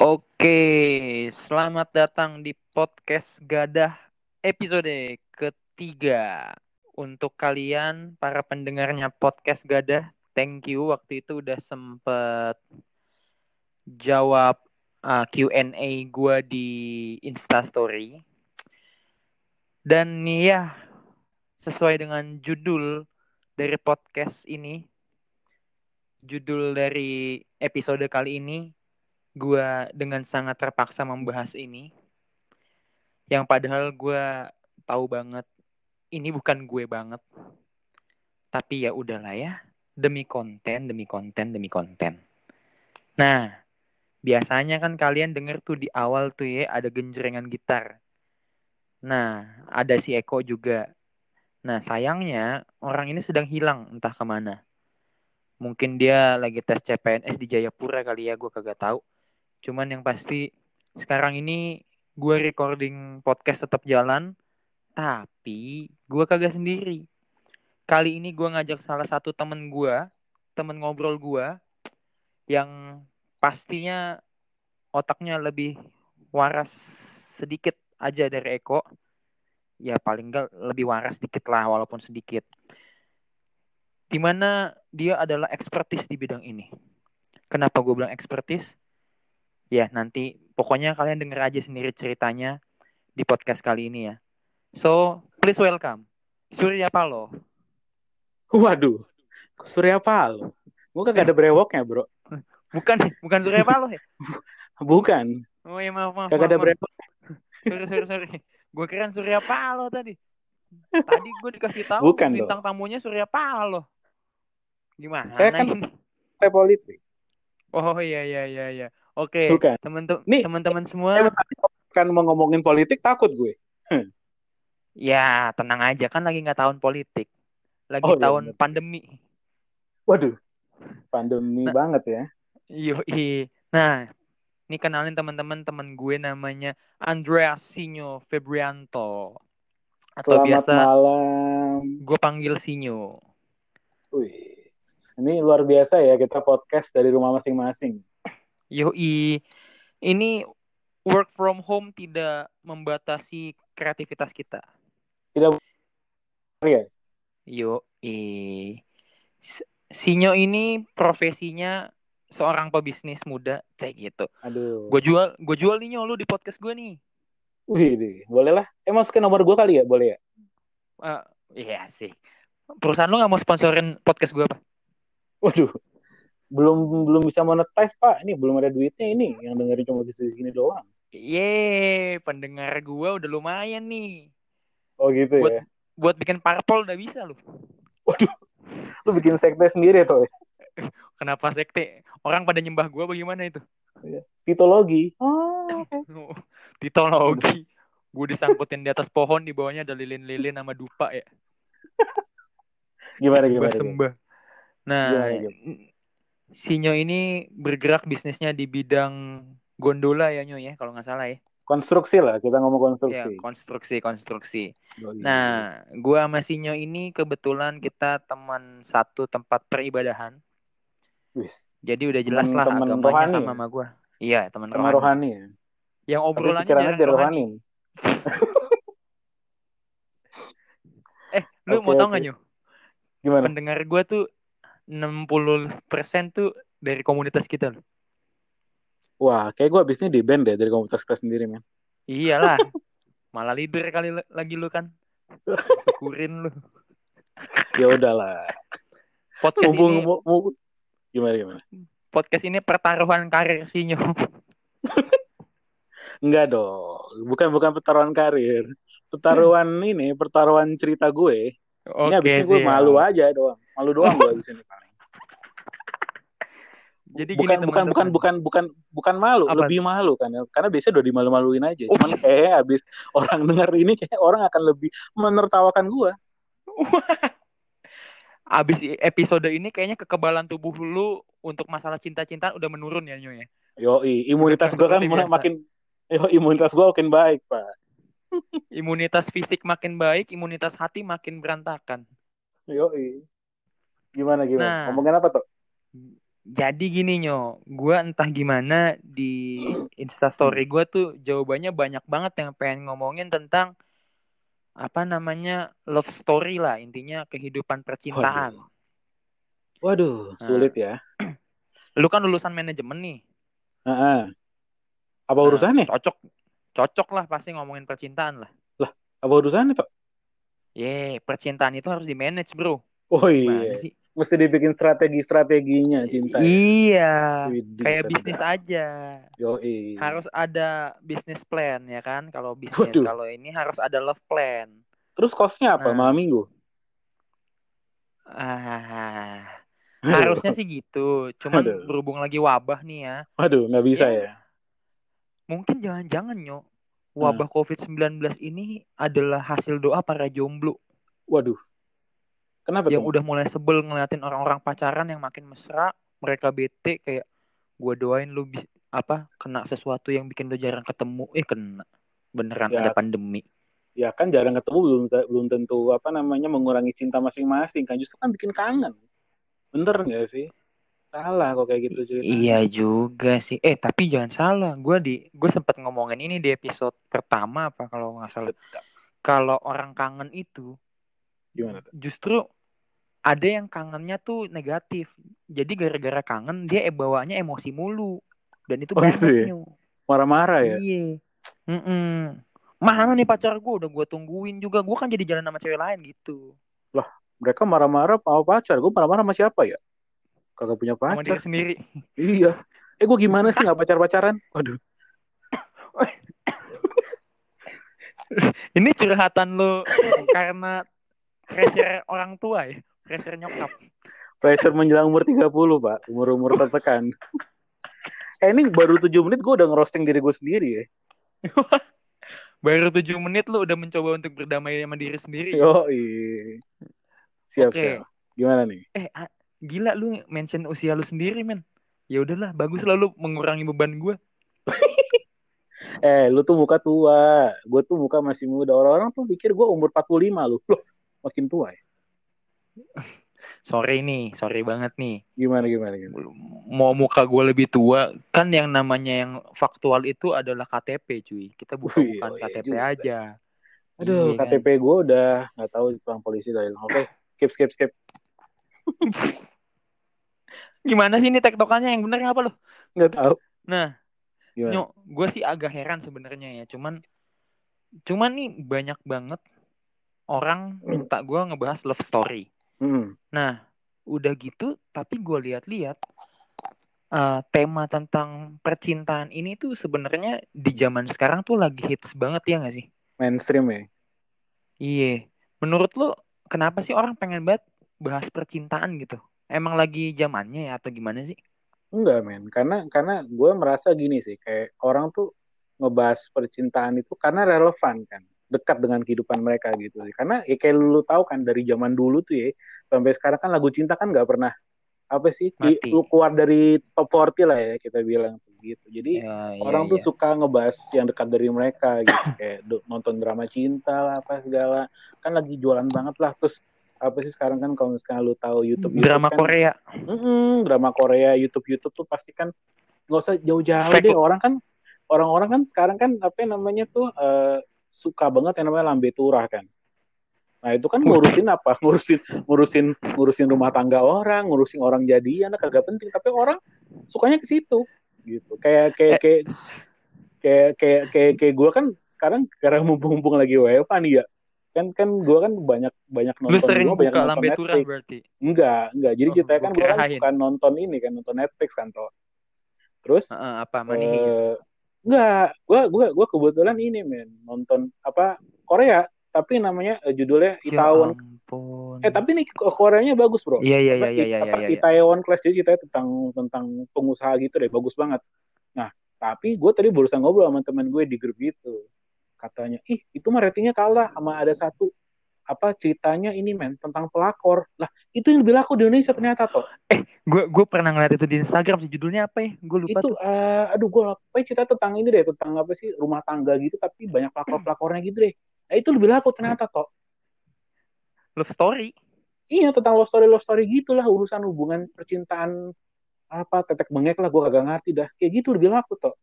Oke, selamat datang di podcast Gadah episode ketiga. Untuk kalian para pendengarnya podcast Gadah, thank you waktu itu udah sempet jawab uh, Q&A gue di Instastory. Dan ya, sesuai dengan judul dari podcast ini, judul dari episode kali ini, gue dengan sangat terpaksa membahas ini. Yang padahal gue tahu banget ini bukan gue banget. Tapi ya udahlah ya, demi konten, demi konten, demi konten. Nah, biasanya kan kalian denger tuh di awal tuh ya ada genjrengan gitar. Nah, ada si Eko juga. Nah, sayangnya orang ini sedang hilang entah ke mana. Mungkin dia lagi tes CPNS di Jayapura kali ya, gue kagak tahu. Cuman yang pasti sekarang ini gue recording podcast tetap jalan, tapi gue kagak sendiri. Kali ini gue ngajak salah satu temen gue, temen ngobrol gue, yang pastinya otaknya lebih waras sedikit aja dari Eko. Ya paling enggak lebih waras sedikit lah walaupun sedikit. Di mana dia adalah ekspertis di bidang ini. Kenapa gue bilang ekspertis? Ya nanti pokoknya kalian denger aja sendiri ceritanya di podcast kali ini ya. So please welcome Surya Palo. Waduh, Surya Palo. Gue kagak ada brewoknya bro. Bukan, bukan Surya Palo ya? Bukan. Oh ya maaf maaf. Kagak ada maaf, brewok. Sorry sorry sorry. Gue kira Surya Palo tadi. Tadi gue dikasih tahu Bukan bintang tamunya Surya Palo. Gimana? Saya kan- ini? Politik. Oh iya iya iya iya. Oke, Bukan. teman-teman teman-teman semua, kan mau ngomongin politik takut gue. ya tenang aja kan lagi nggak tahun politik, lagi Oh, iya, tahun bener. pandemi. Waduh, pandemi Nah. banget ya. Yoi. Nah, ini kenalin teman-teman teman gue namanya Andreas Sinyo Febrianto atau Selamat biasa malam. gue panggil Sinyo. Wih, ini luar biasa ya kita podcast dari rumah masing-masing. Yoi. Ini work from home tidak membatasi kreativitas kita. Iya. Yoi. S- Sinyo ini profesinya seorang pebisnis muda, cek gitu. Aduh. Gue jual, gue jual nih lu di podcast gue nih. Wih, boleh lah. Eh masukin nomor gue kali ya, boleh ya? Eh, Iya sih. Perusahaan lu nggak mau sponsorin podcast gue apa? Waduh, belum belum bisa monetize pak. Ini belum ada duitnya ini. Yang dengerin cuma di sini doang. Yeay, pendengar gue udah lumayan nih. Oh gitu Buat- ya. Buat bikin parpol udah bisa lu. Waduh, lu bikin sekte sendiri tuh. Kenapa sekte? Orang pada nyembah gue bagaimana itu? Titologi. Oh, oke. Titologi. Gue disangkutin di atas pohon, di bawahnya ada lilin-lilin sama dupa ya. Gimana gimana? gimana? Sembah-sembah. Nah, Gimana, gimana? Sinyo ini bergerak bisnisnya di bidang gondola ya Nyo ya, kalau nggak salah ya. Konstruksi lah, kita ngomong Ya, konstruksi. konstruksi, konstruksi. Oh, iya. Nah, gua sama Sinyo ini kebetulan kita teman satu tempat peribadahan. Wis, Jadi udah jelas lah Temen-temen agamanya rohani sama ya? sama gua. Iya, teman rohani. rohani ya. Yang Tapi obrolannya jarang dari rohani. rohani. Eh, lu Oke, mau tau oke. nggak Nyo? Gimana? Pendengar gua tuh 60% tuh dari komunitas kita loh. Wah, kayak gue abis ini di band deh dari komunitas kita sendiri, men. Iyalah. Malah leader kali lagi lu kan. Syukurin lu. Ya udahlah. Podcast Mumpung ini mu- gimana gimana? podcast ini pertaruhan karir Sinyo. Enggak dong, bukan bukan pertaruhan karir. Pertaruhan ini, pertaruhan cerita gue. ini abis ini gue siap. malu aja doang. Malu doang gue abis ini paling. Jadi gini bukan, bukan bukan bukan bukan bukan malu, Apa? lebih malu kan. Karena biasanya udah dimalu-maluin aja. Oh. Cuman kayak abis orang denger ini kayak orang akan lebih menertawakan gue. Abis episode ini kayaknya kekebalan tubuh lu untuk masalah cinta-cintaan udah menurun ya Nyo ya. Yoi, imunitas gue kan biasa. makin yo imunitas gue makin baik, Pak. Imunitas fisik makin baik, imunitas hati makin berantakan. Yoi. Gimana gimana? Nah. Ngomongin apa tuh? Jadi gini nyo, gue entah gimana di instastory gue tuh jawabannya banyak banget yang pengen ngomongin tentang apa namanya love story lah intinya kehidupan percintaan. Waduh, Waduh sulit nah, ya. Lu kan lulusan manajemen nih. Uh -uh. Apa urusannya? Nah, cocok, cocok lah pasti ngomongin percintaan lah. Lah, apa urusannya toh? Ye, yeah, percintaan itu harus di manage bro. Oh iya. Sih? Mesti dibikin strategi-strateginya cinta. Iya. kayak bisnis aja. Yo, Harus ada bisnis plan ya kan? Kalau bisnis kalau ini harus ada love plan. Terus costnya apa? Nah. Malam minggu? Ah, harusnya sih gitu. Cuman Aduh. berhubung lagi wabah nih ya. Waduh, nggak bisa ya. ya. Mungkin jangan-jangan nyok wabah hmm. COVID-19 ini adalah hasil doa para jomblo. Waduh. Kenapa yang tuh? udah mulai sebel ngeliatin orang-orang pacaran yang makin mesra, mereka bete kayak gue doain lu bis, apa kena sesuatu yang bikin lu jarang ketemu, eh kena beneran ya, ada pandemi. Ya kan jarang ketemu belum belum tentu apa namanya mengurangi cinta masing-masing kan justru kan bikin kangen. Bener nggak sih? Salah kok kayak gitu cerita. Iya juga sih. Eh tapi jangan salah, gue di gue sempat ngomongin ini di episode pertama apa kalau nggak salah. Kalau orang kangen itu gimana? Justru ada yang kangennya tuh negatif. Jadi gara-gara kangen dia eh bawaannya emosi mulu. Dan itu oh, banyak gitu ya? Marah-marah ya? Iya. Mm -mm. Mana nih pacar gue udah gue tungguin juga. Gue kan jadi jalan sama cewek lain gitu. Lah mereka marah-marah sama pacar. Gue marah-marah sama siapa ya? Kagak punya pacar. Sama diri sendiri. iya. Eh gue gimana sih gak pacar-pacaran? Waduh. Ini curhatan lo karena pressure orang tua ya? Pressure nyokap. Pressure menjelang umur 30, Pak. Umur-umur tertekan. eh, ini baru 7 menit gue udah ngerosting diri gue sendiri ya. baru 7 menit lu udah mencoba untuk berdamai sama diri sendiri. Yo, iya. Siap, okay. siap. Gimana nih? Eh, gila lu mention usia lu sendiri, men. Ya udahlah, bagus lah lu mengurangi beban gue. eh, lu tuh muka tua. Gue tuh muka masih muda. Orang-orang tuh pikir gue umur 45 lu. Makin tua ya? sorry nih, sorry banget nih. Gimana gimana gimana? Mau muka gue lebih tua, kan yang namanya yang faktual itu adalah KTP, cuy. Kita bukan bukan oh, iya KTP juga. aja. Aduh, iya, KTP kan? gue udah nggak tahu tukang polisi dah. Oke, okay, skip skip skip. Gimana sih ini tektokannya yang benar apa lo? Nggak tahu. Nah, nyok, gue sih agak heran sebenarnya ya. Cuman, cuman nih banyak banget orang minta gue ngebahas love story. Hmm. Nah, udah gitu, tapi gue lihat-lihat uh, tema tentang percintaan ini tuh sebenarnya di zaman sekarang tuh lagi hits banget ya gak sih? Mainstream ya. Iya. Menurut lo kenapa sih orang pengen banget bahas percintaan gitu? Emang lagi zamannya ya atau gimana sih? Enggak men, karena karena gue merasa gini sih, kayak orang tuh ngebahas percintaan itu karena relevan kan dekat dengan kehidupan mereka gitu sih. Karena ya kayak lu tahu kan dari zaman dulu tuh ya sampai sekarang kan lagu cinta kan nggak pernah apa sih di, lu keluar dari top 40 lah ya kita bilang gitu. Jadi ya, ya, orang ya. tuh suka ngebahas yang dekat dari mereka gitu kayak nonton drama cinta lah apa segala. Kan lagi jualan banget lah terus apa sih sekarang kan kalau misalnya lu tahu YouTube, YouTube drama kan, Korea. Mm, drama Korea YouTube YouTube tuh pasti kan nggak usah jauh-jauh deh orang kan orang-orang kan sekarang kan apa namanya tuh uh, suka banget yang namanya lambe turah kan. Nah itu kan ngurusin apa? Ngurusin ngurusin ngurusin rumah tangga orang, ngurusin orang jadian, kagak penting. Tapi orang sukanya ke situ, gitu. Kayak kayak eh. kayak kayak kayak kayak, kayak gue kan sekarang karena mumpung-mumpung lagi WFA nih ya, kan kan gue kan banyak banyak nonton Lu sering gua, banyak buka nonton Netflix. berarti? Enggak, enggak. Jadi oh, kita kan gue kan suka nonton ini kan nonton Netflix kan toh. Terus uh, apa Money uh, Enggak, gua gua gua kebetulan ini men nonton apa Korea tapi namanya uh, judulnya ya Itaewon. Ya eh tapi nih Koreanya bagus, Bro. Iya iya iya iya iya iya. Itaewon Class jadi ceritanya tentang tentang pengusaha gitu deh, bagus banget. Nah, tapi gue tadi berusaha ngobrol sama teman gue di grup itu. Katanya, "Ih, itu mah ratingnya kalah sama ada satu apa ceritanya ini men tentang pelakor. Lah itu yang lebih laku di Indonesia ternyata toh. Eh gue gue pernah ngeliat itu di Instagram sih judulnya apa ya? Gue lupa itu tuh. Uh, aduh gue lupa. Cerita tentang ini deh tentang apa sih rumah tangga gitu tapi banyak pelakor pelakornya gitu deh. Nah, itu lebih laku ternyata toh. Love story? Iya tentang love story love story gitulah urusan hubungan percintaan apa tetek bengek lah gue kagak ngerti dah. Kayak gitu lebih laku toh.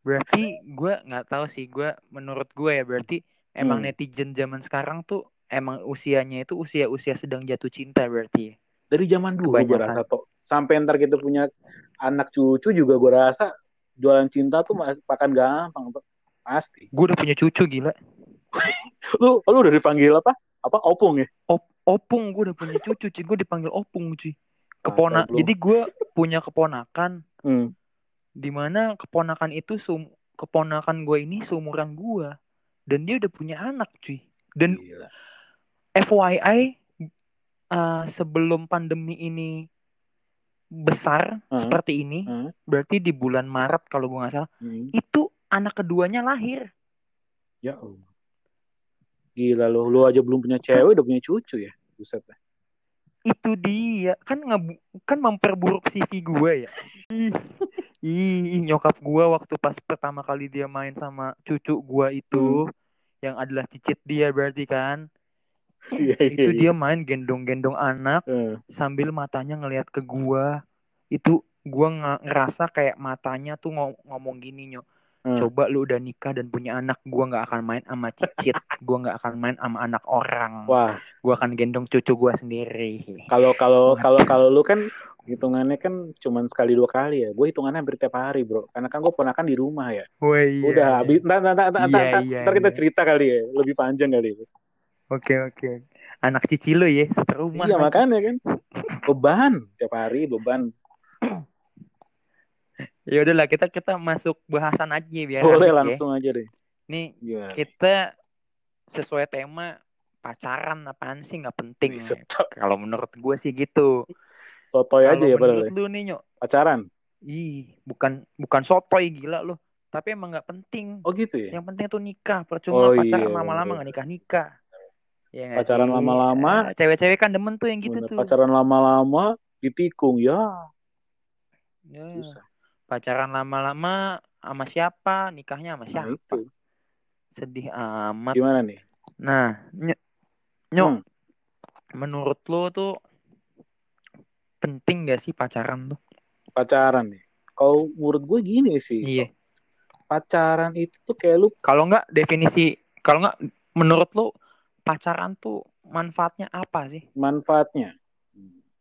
Berarti gue nggak tahu sih, gue menurut gue ya berarti emang Hmm. netizen zaman sekarang tuh emang usianya itu usia-usia sedang jatuh cinta berarti. dari zaman dulu gue rasa toh sampai ntar kita punya anak cucu juga gue rasa jualan cinta tuh mas- akan gampang toh pasti Gue udah punya cucu gila. lu lu udah dipanggil apa apa opung ya Op- opung gue udah punya cucu, cuy. Gue dipanggil opung cuy. Kepona. Mantap, lu. Jadi gue punya keponakan. hmm. Di mana keponakan itu sum- keponakan gue ini seumuran gue. Dan dia udah punya anak cuy. Dan Gila. FYI uh, sebelum pandemi ini besar Hmm. seperti ini, Hmm. berarti di bulan Maret kalau gue nggak salah, Hmm. itu anak keduanya lahir. ya Allah. gila lu lu aja belum punya cewek udah punya cucu ya buset dah. Itu dia kan ngebu- kan memperburuk CV gue ya. Ih, ih, nyokap gue waktu pas pertama kali dia main sama cucu gue itu yang adalah cicit dia berarti kan. Iya, iya, Itu iya. dia main gendong-gendong anak Eh, sambil matanya ngelihat ke gua. Itu gua ngerasa kayak matanya tuh ngo- ngomong gini nyok Hmm. coba lu udah nikah dan punya anak gua nggak akan main sama cicit. Gua nggak akan main sama anak orang. Wah. Gua akan gendong cucu gua sendiri. Kalau kalau kalau kalau lu kan hitungannya kan cuman sekali dua kali ya. Gue hitungannya hampir tiap hari bro. Karena kan gue ponakan di rumah ya. Wah, iya, udah iya. habis ntar, ntar, ntar, ntar, Iya, ntar, iya, ntar kita iya. cerita kali ya. Lebih panjang kali ya. oke oke. Anak cici lu ya seterumah iya makanya kan. Beban tiap hari beban. Ya udahlah kita kita masuk bahasan aja biar boleh asik ya. langsung aja deh. Nih Gimana? kita sesuai tema pacaran apaan sih nggak penting Buset, kalau menurut gue sih gitu sotoy aja ya padahal menurut ya. lu nih nyok. Pacaran? Ih bukan bukan sotoy gila lu. Tapi emang nggak penting. Oh gitu ya? Yang penting tuh nikah. Percuma Oh, pacaran iya, lama-lama bener. nggak nikah nikah. Ya Pacaran lama-lama. Eh, cewek-cewek kan demen tuh yang gitu Bener, tuh. pacaran lama-lama ditikung ya. Ya, susah. Pacaran lama-lama sama siapa? Nikahnya sama nah, siapa? itu. Sedih amat. Gimana nih? Nah ny- nyok. Hmm. menurut lu tuh penting gak sih pacaran tuh? Pacaran nih. Kalau menurut gue gini sih. Iya. Pacaran itu tuh kayak lu kalau nggak definisi kalau nggak menurut lu pacaran tuh manfaatnya apa sih? Manfaatnya.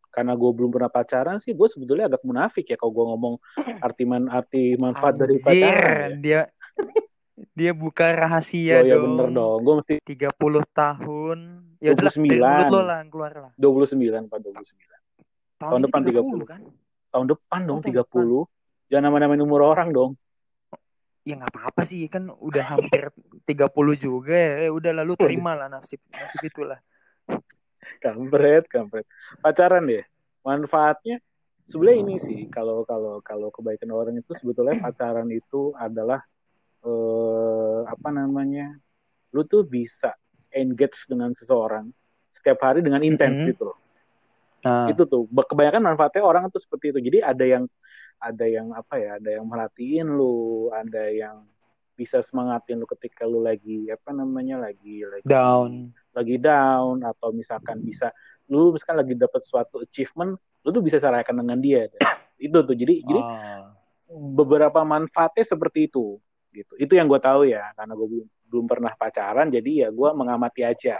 Karena gue belum pernah pacaran sih gue sebetulnya agak munafik ya kalau gue ngomong arti man arti manfaat dari Anjir, pacaran ya. dia dia buka rahasia oh ya dong. bener dong. Gue mesti 30 tahun. Ya udah 29. dari mulut lo lah yang keluar lah. 29 pak 29 tahun, Tahun depan 30 kan? Tahun depan dong Oh, tahun 30 jangan nama-namain umur orang dong. Ya nggak apa-apa sih. Kan udah hampir 30 juga ya. Eh, udah lalu terima lah nasib nasib itulah. Kampret kampret. Pacaran deh. Manfaatnya sebenarnya ini sih. Kalau kalau kalau kebaikan orang itu sebetulnya pacaran itu adalah eh, apa namanya lu tuh bisa engage dengan seseorang setiap hari dengan intens Mhm. gitu loh nah, itu tuh kebanyakan manfaatnya orang tuh seperti itu. Jadi ada yang ada yang apa ya ada yang merhatiin lu ada yang bisa semangatin lu ketika lu lagi apa namanya lagi lagi down. lagi down atau misalkan bisa lu misalkan lagi dapat suatu achievement lu tuh bisa ceraikan dengan dia. Itu tuh jadi jadi Ah. beberapa manfaatnya seperti itu gitu. Itu yang gue tahu ya karena gue belum belum pernah pacaran jadi ya gue mengamati aja.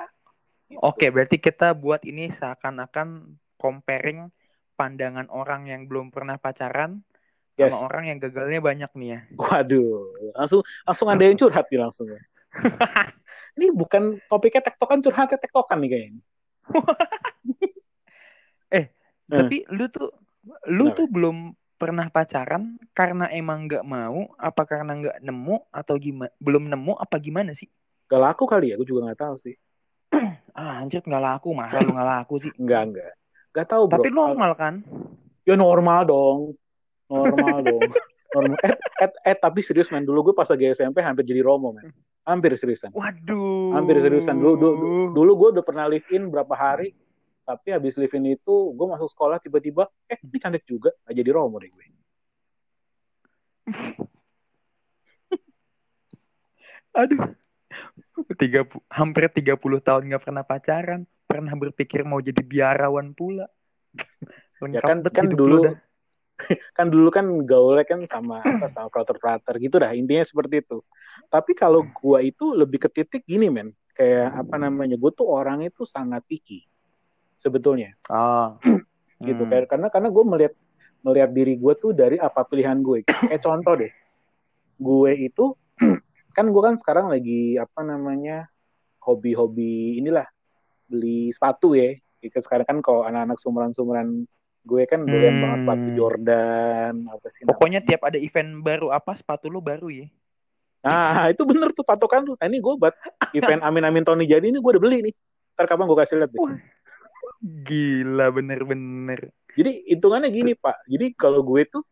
Gitu. Oke, berarti kita buat ini seakan-akan comparing pandangan orang yang belum pernah pacaran Yes. sama orang yang gagalnya banyak nih ya. waduh langsung langsung ada yang curhat nih langsung ya ini bukan topiknya tektokan curhatnya tektokan nih kayaknya Eh. Tapi lu tuh lu Kenapa? tuh belum pernah pacaran karena emang nggak mau apa karena nggak nemu atau gimana belum nemu apa gimana sih gak laku kali ya gue juga nggak tahu sih ah anjir nggak laku masa lu nggak laku sih nggak nggak nggak tahu bro. Tapi normal kan? Ya normal dong. Normal dong. Normal. Eh, eh, eh tapi serius man dulu gue pas lagi SMP hampir jadi romo man hampir seriusan. Waduh. Hampir seriusan. Dulu dulu, dulu gue udah pernah live in berapa hari tapi habis live in itu gue masuk sekolah tiba-tiba eh ini cantik juga. Nggak jadi romo deh gue. Aduh. Tiga hampir 30 tahun nggak pernah pacaran pernah berpikir mau jadi biarawan pula ya lengkap kan banget kan hidup dulu dah. kan dulu kan gaulnya kan sama apa sama prater-prater gitu dah intinya seperti itu tapi kalau gua itu lebih ke titik gini men kayak apa namanya gue tuh orang itu sangat picky sebetulnya Oh. gitu Hmm. kayak karena karena gue melihat melihat diri gue tuh dari apa pilihan gue kayak contoh deh gue itu kan gue kan sekarang lagi apa namanya hobi-hobi inilah beli sepatu ya gitu sekarang kan kalau anak-anak sumuran-sumuran gue kan doyan Hmm. banget sepatu Jordan apa sih namanya? Pokoknya tiap ada event baru apa sepatu lu baru ya. nah itu bener tuh patokan tuh nah, ini gue buat event Amin Amin Tony jadi ini gue udah beli nih ntar kapan gue kasih lihat deh Wah. Gila bener-bener. Jadi hitungannya gini Pak. Jadi kalau gue tuh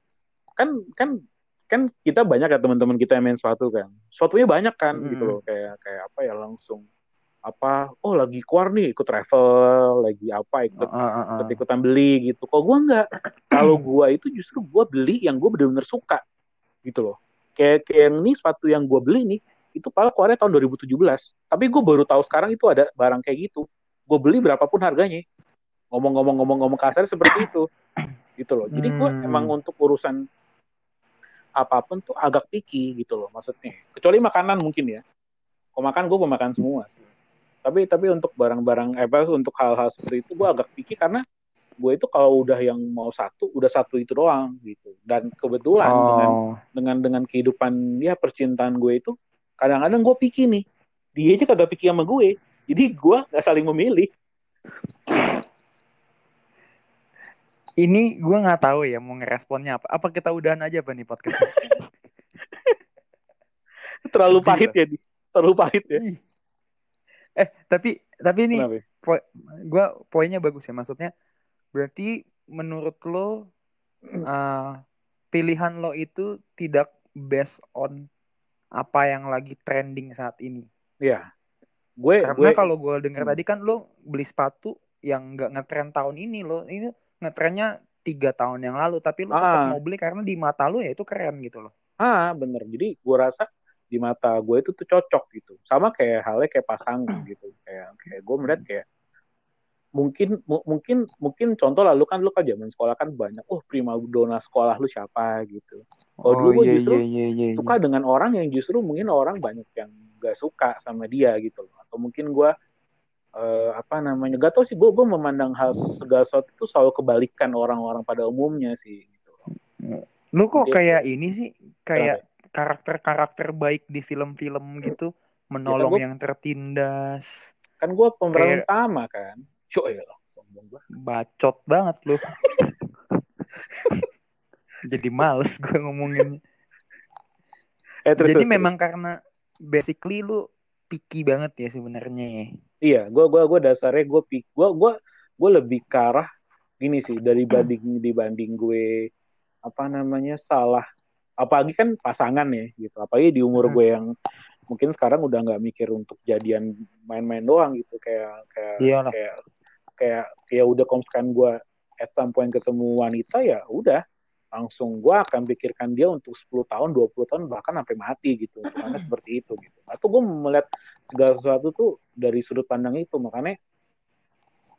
kan kan kan kita banyak ya teman-teman kita yang main sepatu kan. Sepatunya banyak kan Mm. gitu loh kayak kayak apa ya langsung apa oh lagi keluar nih ikut travel lagi apa ikut Ah, ah, ah. ikut ikutan beli gitu. Kok gue nggak. Kalau gue itu justru gue beli yang gue bener-bener suka gitu loh. Kayak kayak yang ini sepatu yang gue beli nih itu paling keluarnya tahun 2017. Tapi gue baru tahu sekarang itu ada barang kayak gitu. Gue beli berapapun harganya. Ngomong-ngomong-ngomong-ngomong kasar seperti itu. Gitu loh. Jadi gue Hmm. emang untuk urusan apa pun tuh agak picky gitu loh maksudnya. Kecuali makanan mungkin ya. Kalau makan gue pemakan semua sih. Tapi tapi untuk barang-barang eh untuk hal-hal seperti itu gue agak picky karena gue itu kalau udah yang mau satu udah satu itu doang gitu. Dan kebetulan dengan Oh. dengan dengan kehidupan ya percintaan gue itu kadang-kadang gue picky nih. Dia aja kagak picky sama gue. Jadi gue gak saling memilih. Ini gue nggak tahu ya mau ngeresponnya apa. Apa kita udahan aja apa nih podcast? Terlalu Sedih pahit ya, Di. Terlalu pahit ya. Eh tapi tapi ini ya? gue poinnya bagus ya maksudnya berarti menurut lo uh, pilihan lo itu tidak based on apa yang lagi trending saat ini Iya. Gue karena gue kalau gue dengar Hmm. tadi kan lo beli sepatu yang nggak ngetrend tahun ini lo ini ngetrennya tiga tahun yang lalu tapi lo tetap Ah. mau beli karena di mata lo ya itu keren gitu loh ah bener. Jadi gue rasa di mata gue itu tuh cocok gitu. Sama kayak halnya kayak pasangan gitu. Kayak kayak gue melihat kayak mungkin mu- mungkin mungkin contoh lalu kan lu kan zaman sekolah kan banyak oh prima dona sekolah lu siapa gitu Kalau dulu gua justru iya, iya, suka dengan orang yang justru mungkin orang banyak yang gak suka sama dia gitu loh atau mungkin gue eh, apa namanya gak tau sih gue gue memandang hal segala sesuatu itu selalu kebalikan orang-orang pada umumnya sih gitu Lu kok Gitu. kayak ini sih, kayak karakter-karakter baik di film-film gitu, menolong gua- yang tertindas. kan gue pemeran Kayak- utama kan Cuk ya lah sombong gue Bacot banget lu. Jadi males gue ngomongin. eh, terus, Jadi terus, memang karena basically lu picky banget ya sebenarnya ya. terus. iya gue gua gue dasarnya gue pik gue gue gue lebih ke arah gini sih dari banding dibanding gue apa namanya salah apalagi kan pasangan ya gitu. Apalagi di umur Hmm. gue yang mungkin sekarang udah nggak mikir untuk jadian main-main doang gitu. Kayak kayak Iyalah. kayak kayak ya udah misalkan gue at some point ketemu wanita ya udah. Langsung gue akan pikirkan dia untuk 10 tahun 20 tahun bahkan sampai mati gitu. Karena seperti itu gitu. Atau gue melihat segala sesuatu tuh dari sudut pandang itu. Makanya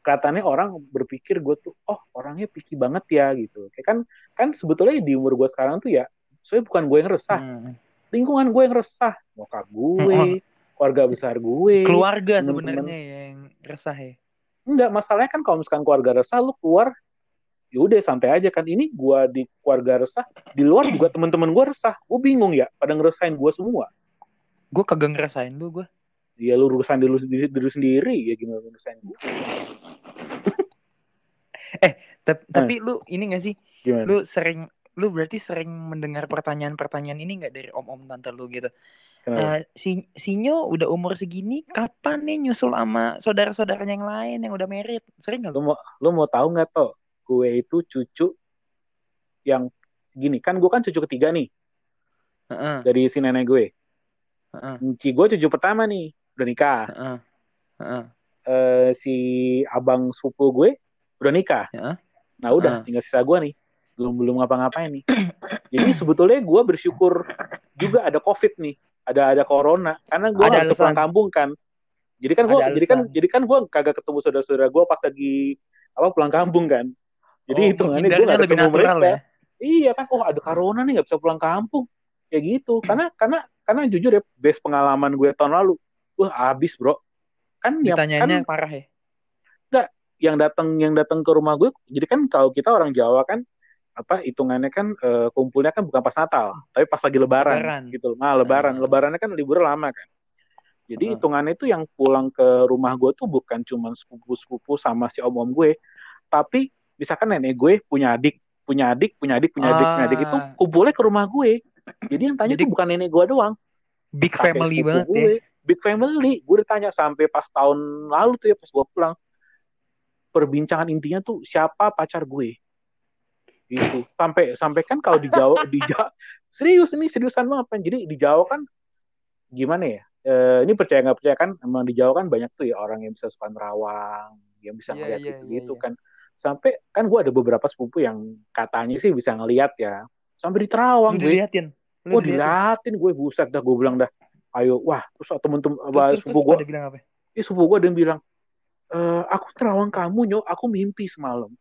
kelihatannya orang berpikir gue tuh oh orangnya picky banget ya gitu. Kayak kan kan sebetulnya di umur gue sekarang tuh ya soalnya bukan gue yang resah. Hmm. lingkungan gue yang resah. Nyokap gue keluarga besar gue Keluarga sebenarnya yang resah ya. Enggak, masalahnya kan kalau misalkan keluarga resah lu keluar ya udah santai aja kan. Ini gua di keluarga resah di luar juga teman-teman gua resah. Gue bingung ya pada ngerasain gua semua. Gue kagak ngerasain lu gue. ya lu urusan diri lu sendiri, diri sendiri. Ya gimana ngerasain gua? Tapi, tapi lu ini gak sih? gimana? Lu sering lu berarti sering mendengar pertanyaan-pertanyaan ini nggak dari om-om tante lu gitu? Eh, si Sinyo udah umur segini, kapan nih nyusul sama saudara-saudaranya yang lain yang udah merit? Sering nggak lu lu? mau lu mau tahu nggak toh gue itu cucu yang gini kan gue kan cucu ketiga nih Heeh, dari si nenek gue heeh, Enci gue cucu pertama nih udah nikah heeh, heeh. Eh, si abang sepupu gue udah nikah Ya. nah udah Ah. tinggal sisa gue nih belum belum ngapa-ngapain nih. Jadi sebetulnya gue bersyukur juga ada covid nih. Ada ada corona. Karena gue bisa pulang kampung kan. Jadi kan gue jadi kan jadi kan gue kagak ketemu saudara-saudara gue pas lagi apa pulang kampung kan. Jadi Oh, hitungannya gue lebih ketemu mereka. ya. iya kan oh ada corona nih nggak bisa pulang kampung. Kayak gitu. Karena karena karena jujur ya base pengalaman gue tahun lalu wah abis bro. Kan Ditanyanya kan parah ya. yang datang yang datang ke rumah gue jadi kan kalau kita orang Jawa kan apa hitungannya kan eh, kumpulnya kan bukan pas Natal tapi pas lagi Lebaran, Lebaran. gitu nah Lebaran Ah. Lebarannya kan libur lama kan jadi Ah. hitungannya itu yang pulang ke rumah gue tuh bukan cuma sepupu-sepupu sama si om-om gue tapi misalkan nenek gue punya adik punya adik punya adik punya adik punya adik itu Ah. kumpulnya ke rumah gue jadi yang tanya Jadi- tuh bukan nenek gue doang Big kakek family banget ya. gue, big family. Gue ditanya sampai pas tahun lalu tuh ya pas gue pulang, perbincangan intinya tuh siapa pacar gue, gitu. Sampai sampai kan kalau di Jawa di Jawa serius ini seriusan banget kan. Jadi di Jawa kan gimana ya? Eh, ini percaya nggak percaya kan? Emang di Jawa kan banyak tuh ya orang yang bisa suka nerawang, yang bisa Iya, ngeliat iya, gitu gitu iya. kan. Sampai kan gue ada beberapa sepupu yang katanya sih bisa ngeliat ya. Sampai di Terawang gue. diliatin. Lu Oh diliatin gue buset dah gue bilang dah ayo wah terus temen-temen sepupu gue bilang apa? eh sepupu gue ada yang bilang e, aku terawang kamu nyok aku mimpi semalam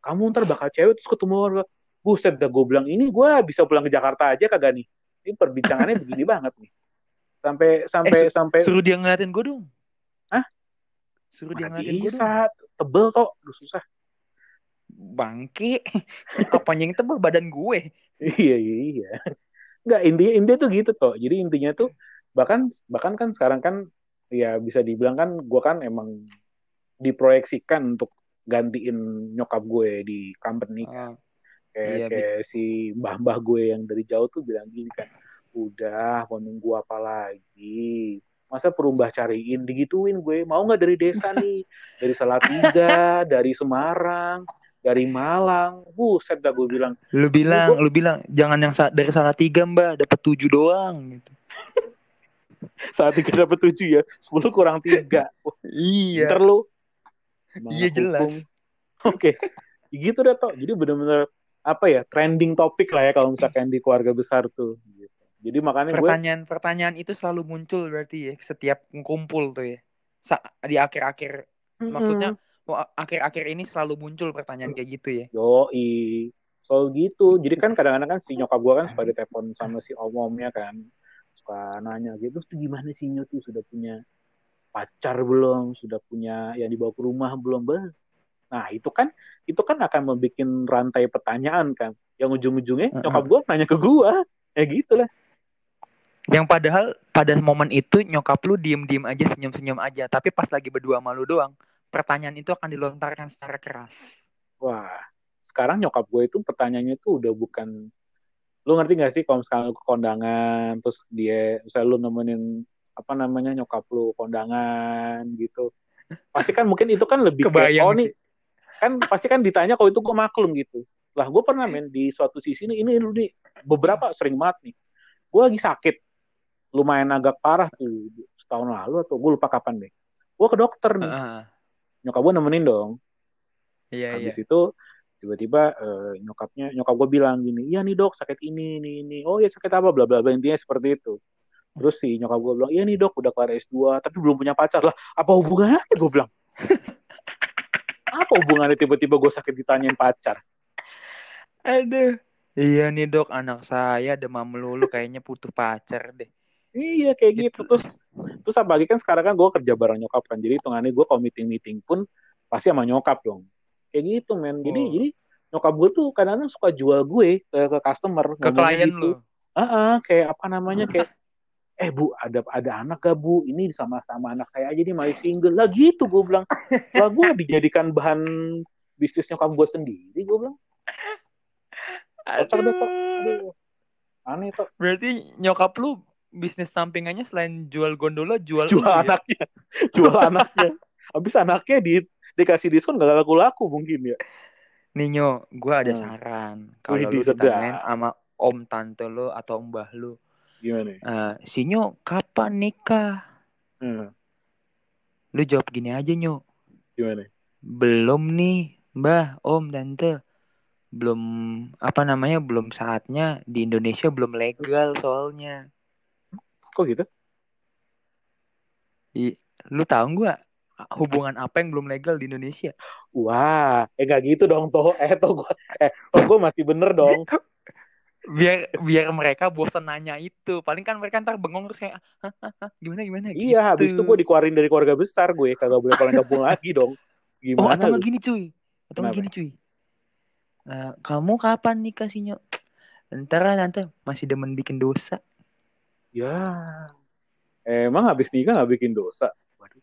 kamu ntar bakal cewek terus ketemu orang buset dah gue bilang ini gue bisa pulang ke Jakarta aja kagak nih ini perbincangannya begini banget nih sampai sampai Eh, su- sampai Suruh dia ngeliatin gue dong. Hah? Suruh dia ngeliatin gue dong. bisa tebel kok Duh, susah Bangke. Apanya yang tebel badan gue. iya iya iya nggak intinya intinya tuh gitu toh jadi intinya tuh bahkan bahkan kan sekarang kan ya bisa dibilang kan gue kan emang diproyeksikan untuk gantiin nyokap gue di company kan kayak Iya, Bi. kayak si mbah-mbah gue yang dari jauh tuh bilang gini kan udah mau nunggu apa lagi masa perumbah cariin digituin gue mau nggak dari desa nih dari Salatiga dari Semarang dari Malang buset dah gue bilang lu bilang, lu bilang jangan yang sa- dari salah tiga mbak, dapat tujuh doang. Gitu. saat tiga dapat tujuh ya sepuluh kurang tiga Iya. pinter lu Iya, jelas. oke gitu dah toh jadi bener-bener apa ya trending topik lah ya kalau misalkan di keluarga besar tuh gitu. jadi makanya gue Pertanyaan-pertanyaan itu selalu muncul berarti ya setiap kumpul tuh ya. Sa- di akhir-akhir maksudnya oh, akhir-akhir ini selalu muncul pertanyaan kayak gitu ya. Yoi. So gitu. Jadi kan kadang-kadang kan si nyokap gue kan suka ditelepon sama si om-omnya kan. Suka nanya gitu, tuh gimana sih Nyo tuh sudah punya pacar belum? Sudah punya yang dibawa ke rumah belum? Bah. Nah itu kan itu kan akan membuat rantai pertanyaan kan. Yang ujung-ujungnya Heeh. nyokap gue nanya ke gue. Ya gitu lah. Yang padahal pada momen itu nyokap lu diem-diem aja, senyum-senyum aja. Tapi pas lagi berdua sama lu doang, pertanyaan itu akan dilontarkan secara keras. Wah, sekarang nyokap gue itu pertanyaannya tuh udah bukan lu ngerti gak sih kalau misalkan lu ke kondangan terus dia misalnya lu nemenin apa namanya nyokap lu kondangan gitu. Pasti kan mungkin itu kan lebih Kebayang oh nih kan pasti kan ditanya kalau itu gue maklum gitu. Lah gue pernah men di suatu sisi ini ini lu nih beberapa sering banget nih. Gue lagi sakit. Lumayan agak parah tuh setahun lalu atau gue lupa kapan deh. Gue ke dokter nih. Nyokap gue nemenin dong. Iya, iya. habis itu tiba-tiba eh, nyokapnya nyokap gue bilang gini iya nih dok sakit ini ini ini. Oh ya sakit apa? Bla bla bla intinya seperti itu terus si nyokap gue bilang iya nih dok udah kelar S2 tapi belum punya pacar lah apa hubungannya gue bilang apa hubungannya tiba-tiba gue sakit ditanyain pacar Aduh. Iya nih dok, anak saya demam melulu kayaknya butuh pacar deh. iya kayak gitu Gitu. terus terus apalagi kan sekarang kan gue kerja bareng nyokap kan jadi hitungannya gue kalau meeting meeting pun pasti sama nyokap dong kayak gitu men jadi Oh. jadi nyokap gue tuh kadang-kadang suka jual gue ke, ke customer Ke klien gitu. lu. Ah, ah, kayak apa namanya kayak eh bu ada ada anak gak bu? Ini sama sama anak saya aja nih masih single. Lah gitu gue bilang. Lah gue dijadikan bahan bisnis nyokap gue sendiri gue bilang. Aduh. aduh. Aneh tuh Berarti nyokap lu bisnis sampingannya selain jual gondola jual jual ya? anaknya. Jual anaknya. Habis anaknya di dikasih diskon gak laku laku mungkin ya. Ninyo, gue ada Hmm. saran. Kalau lu ditanyain sama om tante lu atau mbah lu, gimana ya? eh Sinyo kapan nikah? Hmm, Lu jawab gini aja nyo, gimana belum nih, mbah, om, tante, belum apa namanya, belum saatnya di Indonesia belum legal soalnya. kok gitu I, lu tahu gak hubungan apa yang belum legal di Indonesia? Wah, eh gak gitu dong toh. Eh toh gue, eh toh gue masih bener dong. Biar biar mereka bosan nanya itu. Paling kan mereka ntar bengong terus kayak "Hah, hah, hah, gimana gimana Iya, habis itu gitu. gue dikeluarin dari keluarga besar gue kagak boleh pulang kampung lagi dong. Oh, Gimana atau nggak lu? gini cuy. Atau nggak gini cuy. Eh, kamu kapan nikah sih nyok? Ntar lah tante masih demen bikin dosa. Ya, emang habis nikah nggak bikin dosa. Waduh.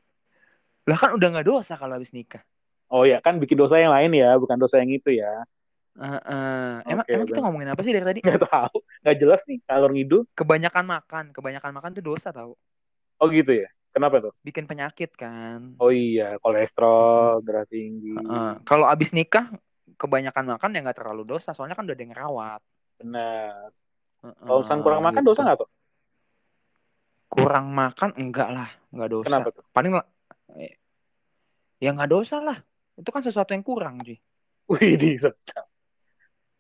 Lah kan udah nggak dosa kalau habis nikah. Oh ya kan bikin dosa yang lain ya, bukan dosa yang itu ya. Eh, eh, emang Oke, emang kita ngomongin apa sih dari tadi? Nggak tahu, nggak jelas nih kalor ngidul. Kebanyakan makan, kebanyakan makan tuh dosa tau. Oh gitu ya. Kenapa tuh? Bikin penyakit kan. Oh iya, kolesterol darah tinggi. Heeh. Kalau abis nikah kebanyakan makan ya nggak terlalu dosa, soalnya kan udah ada yang ngerawat. Benar. Heeh, Kalau misalnya kurang makan gitu. dosa nggak tuh? Kurang makan enggak lah, nggak dosa. Kenapa tuh? Paling lah, eh, ya nggak dosa lah. Itu kan sesuatu yang kurang, cuy. Wih, di sedap.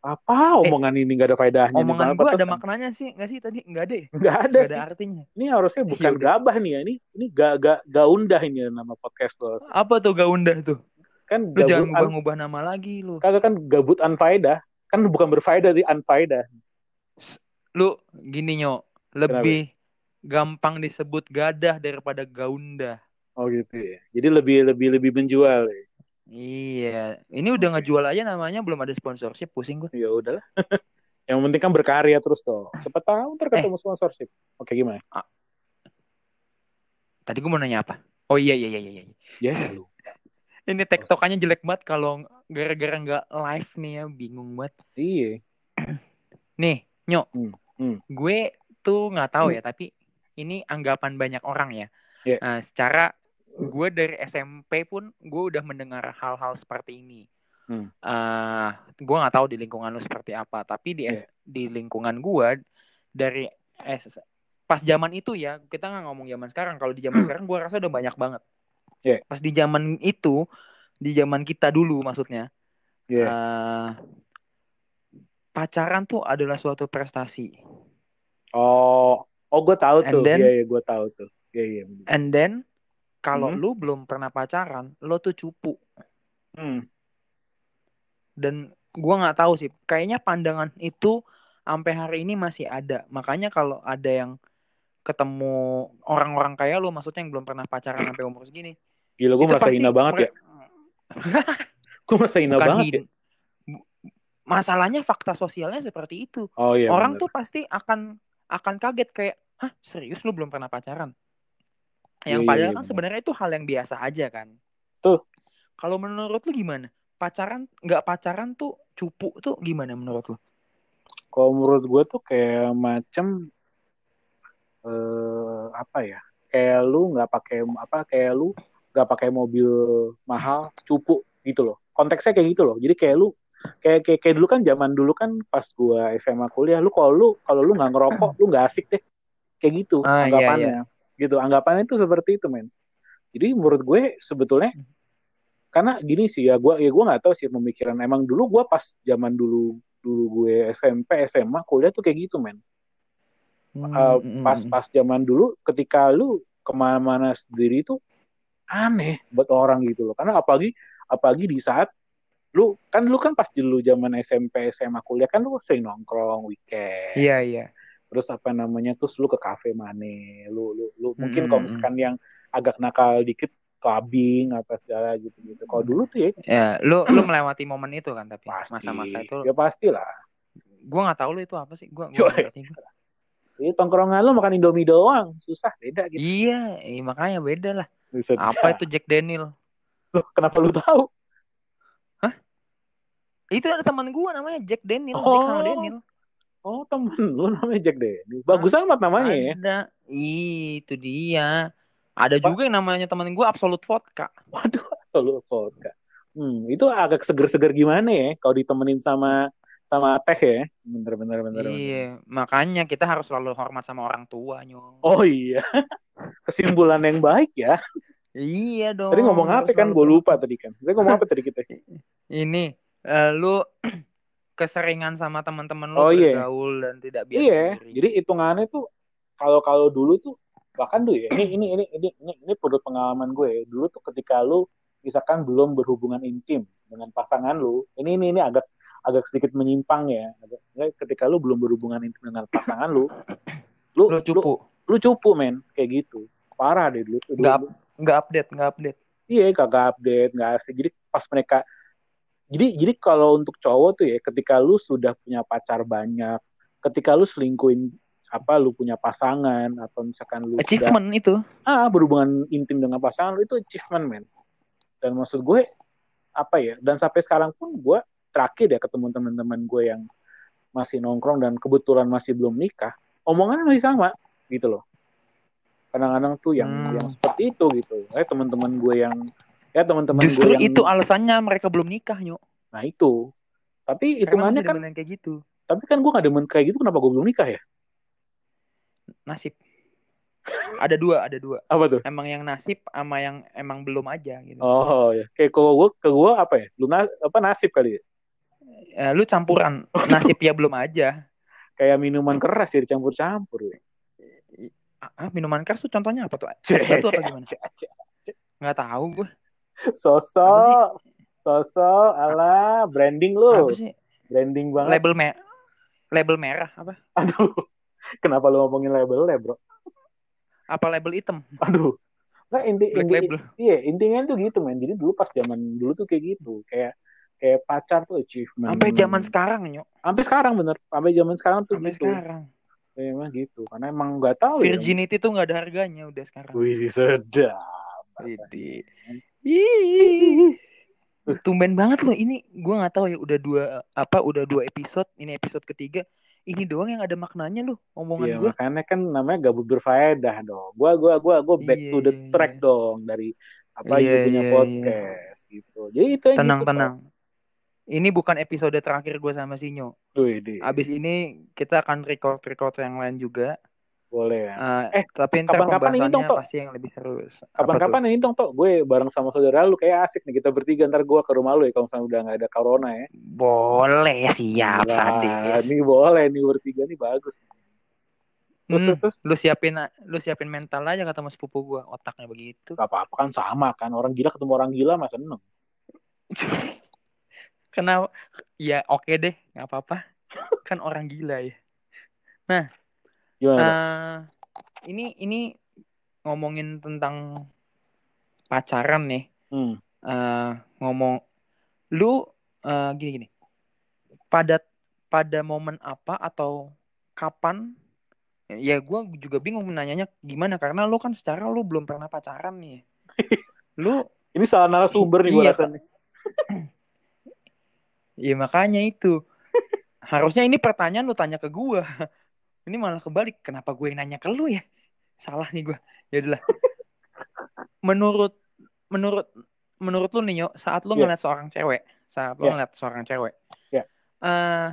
Apa omongan ini nggak ada faedahnya? Eh, Omongan gue ada makna maknanya sih, nggak sih tadi? Nggak ada ya? Nggak ada sih. ada artinya. Ini harusnya bukan Yaudah. gabah nih ya. Ini ini gak gak gaundah ini nama podcast lo. Apa tuh gaundah tuh? Kan Lu jangan ngubah-ngubah nama lagi lu. kagak kan gabut unfaedah. Kan bukan berfaedah di unfaedah. Lu gini nyok, lebih gampang disebut gadah daripada gaundah. Oh gitu ya. Jadi lebih lebih lebih menjual ya. Iya, ini udah ngejual aja namanya belum ada sponsorship, pusing gue. Ya udahlah. Yang penting kan berkarya terus toh. Siapa tahu ntar Eh. ketemu sponsorship. Oke gimana? Tadi gue mau nanya apa? Oh iya iya iya iya. iya. Ya lu. Ini tektokannya jelek banget kalau gara-gara nggak live nih ya, bingung banget. Iya. Nih, nyok, Hmm, hmm. gue tuh nggak tahu ya, tapi ini anggapan banyak orang ya. Iya. Nah, secara gue dari SMP pun gue udah mendengar hal-hal seperti ini. Hmm. Eh, gue nggak tahu di lingkungan lu seperti apa, tapi di Iya. S- di lingkungan gue dari S- pas zaman itu ya kita nggak ngomong zaman sekarang. Kalau di zaman sekarang gue rasa udah banyak banget. Iya. Pas di zaman itu, di zaman kita dulu maksudnya, Iya. eh, pacaran tuh adalah suatu prestasi. Oh, oh gue tahu And tuh. then- Iya, iya, gue tahu tuh. Iya, iya. And then kalau Hmm. lu belum pernah pacaran, lo tuh cupu. Hmm. Dan gua nggak tahu sih, kayaknya pandangan itu sampai hari ini masih ada. Makanya kalau ada yang ketemu orang-orang kayak lu, maksudnya yang belum pernah pacaran sampai umur segini, Gila, gue merasa hina banget ya. Gue merasa hina banget ya. Masalahnya fakta sosialnya seperti itu. Oh iya. orang bener. tuh pasti akan akan kaget kayak, hah serius lu belum pernah pacaran? Yang Iya, iya, padahal iya, kan benar. sebenarnya itu hal yang biasa aja kan. Tuh. Kalau menurut lu gimana? Pacaran nggak pacaran tuh cupu tuh gimana menurut lu? Kalau menurut gue tuh kayak macem eh apa ya? Kayak lu nggak pakai apa? Kayak lu nggak pakai mobil mahal, cupu gitu loh. Konteksnya kayak gitu loh. Jadi kayak lu kayak kayak, kayak dulu kan zaman dulu kan pas gua SMA kuliah lu kalau lu kalau lu nggak ngerokok lu nggak asik deh kayak gitu Ah, iya, anggapannya gitu. Anggapannya itu seperti itu men. Jadi menurut gue sebetulnya karena gini sih ya gua ya gua nggak tahu sih pemikiran. Emang dulu gua pas zaman dulu dulu gue SMP SMA kuliah tuh kayak gitu men. Hmm, Uh, hmm, pas hmm. pas zaman dulu ketika lu ke mana-mana sendiri tuh aneh buat orang gitu loh. Karena apalagi apalagi di saat lu kan lu kan pas dulu zaman SMP SMA kuliah kan lu sering nongkrong weekend. Iya iya. Terus apa namanya terus lu ke kafe mana lu lu lu mungkin Mm, kalau mm, misalkan yang agak nakal dikit clubbing apa segala gitu gitu kalau dulu tuh ya Ya, lu lu melewati momen itu kan tapi pasti masa-masa itu ya pastilah gua nggak tahu lu itu apa sih. Gua gua. Ini tongkrongan lu makan Indomie doang, susah beda gitu. Iya, eh, makanya beda lah. Bisa Apa itu Jack Daniel? Loh, kenapa lu tahu? Itu ada teman gua namanya Jack Daniel, Oh. Jack sama Daniel. Oh temen lu namanya Jack Daniel. Bagus amat namanya ya. Ada. Itu dia. Ada juga yang namanya teman gua Absolute Vodka. Waduh, solo vodka. Hmm, itu agak seger-seger gimana ya kalau ditemenin sama sama teh ya. Bener bener bener. bener. Iya, makanya kita harus selalu hormat sama orang tua, nyong. Oh iya. Kesimpulan yang baik ya. Iya dong. Tadi ngomong apa kan? Gue lupa tadi kan. Tadi ngomong apa tadi kita? Ini eh, lu keseringan sama teman-teman lu Oh, iya. bergaul dan tidak biasa iya. diri. Jadi hitungannya tuh kalau kalau dulu tuh bahkan tuh ya ini ini ini ini ini, ini menurut pengalaman gue ya. dulu tuh ketika lu misalkan belum berhubungan intim dengan pasangan lu ini ini ini agak agak sedikit menyimpang ya agak, ya, ketika lu belum berhubungan intim dengan pasangan lu lu Lu cupu. lu, lu cupu men kayak gitu parah deh dulu. Nggak, nggak update, nggak update. iya kagak update nggak asik jadi pas mereka jadi jadi kalau untuk cowok tuh ya ketika lu sudah punya pacar banyak ketika lu selingkuhin apa lu punya pasangan atau misalkan lu sudah Achievement itu. ah berhubungan intim dengan pasangan lu itu achievement men dan maksud gue apa ya dan sampai sekarang pun gue terakhir ya ketemu teman-teman gue yang masih nongkrong dan kebetulan masih belum nikah omongannya masih sama gitu loh kadang-kadang tuh yang Hmm. yang seperti itu gitu eh teman-teman gue yang ya teman-teman gue Justru yang itu alasannya mereka belum nikah, Nyok. nah itu tapi Karena hitungannya kan kayak gitu. tapi kan gue gak demen kayak gitu kenapa gue belum nikah ya Nasib. Ada dua, ada dua. apa tuh Emang yang nasib sama yang emang belum aja gitu. oh ya kayak kalau gue ke gue apa ya lu na- apa nasib kali ya Eh, lu campuran nasib ya belum aja. kayak minuman keras ya dicampur-campur ya. Ah, minuman keras tuh contohnya apa tuh? Cek, atau gimana? Nggak tahu gue. Sosok, sosok, ala branding lu, branding banget. Label me label merah apa? Aduh, kenapa lu ngomongin label ya bro? Apa label hitam? Aduh, nggak inti, Black inti, label. iya intinya tuh gitu men. Jadi dulu pas zaman dulu tuh kayak gitu, kayak kayak pacar tuh achievement. Sampai zaman sekarang, Nyok. Sampai sekarang bener, sampai zaman sekarang tuh Sampai gitu. sekarang. Ya, emang gitu, karena emang nggak tahu ya. Virginity tuh nggak ada harganya udah sekarang. Wih sedap. Widih. Ih. Tumben banget loh ini gua nggak tahu ya udah dua apa udah dua episode ini episode ketiga ini doang yang ada maknanya loh omongan Iya gua. makanya kan namanya gabut berfaedah dong. Gua gua gua gua back Iya, to the iya, track dong dari apa you punya iya, podcast gitu. Jadi itu tenang gitu, tenang. Ini bukan episode terakhir gue sama Sinyo. Wih, abis ini kita akan record record yang lain juga boleh ya. Eh, Eh, tapi kapan-kapan ini dong, Tok. pasti yang lebih seru? Kapan-kapan ini dong toh gue bareng sama saudara lu kayak asik nih kita bertiga ntar gue ke rumah lu ya kalau misalnya udah nggak ada corona ya. boleh siap sadis Ini boleh nih bertiga nih bagus. Terus Hmm, terus terus lu siapin lu siapin mental aja kata mas sepupu gua otaknya begitu gak apa-apa kan sama kan orang gila ketemu orang gila masa seneng. Kenapa? Ya oke deh, nggak apa-apa. Kan orang gila ya. Gimana? Eh, ini ini ngomongin tentang pacaran nih. Hmm. Eh, ngomong, lu eh, gini gini. Pada pada momen apa atau kapan? Ya gue juga bingung nanyanya gimana karena lu kan secara lu belum pernah pacaran nih. Lu Ini salah narasumber nih gue Iya, rasa nih. Ya makanya itu. Harusnya ini pertanyaan lu tanya ke gua. Ini malah kebalik. Kenapa gue yang nanya ke lu ya? Salah nih gua. Ya udahlah. Menurut menurut menurut lu nih, Yo, saat lu Iya. ngeliat seorang cewek, saat lu Iya. ngeliat seorang cewek. Iya. eh,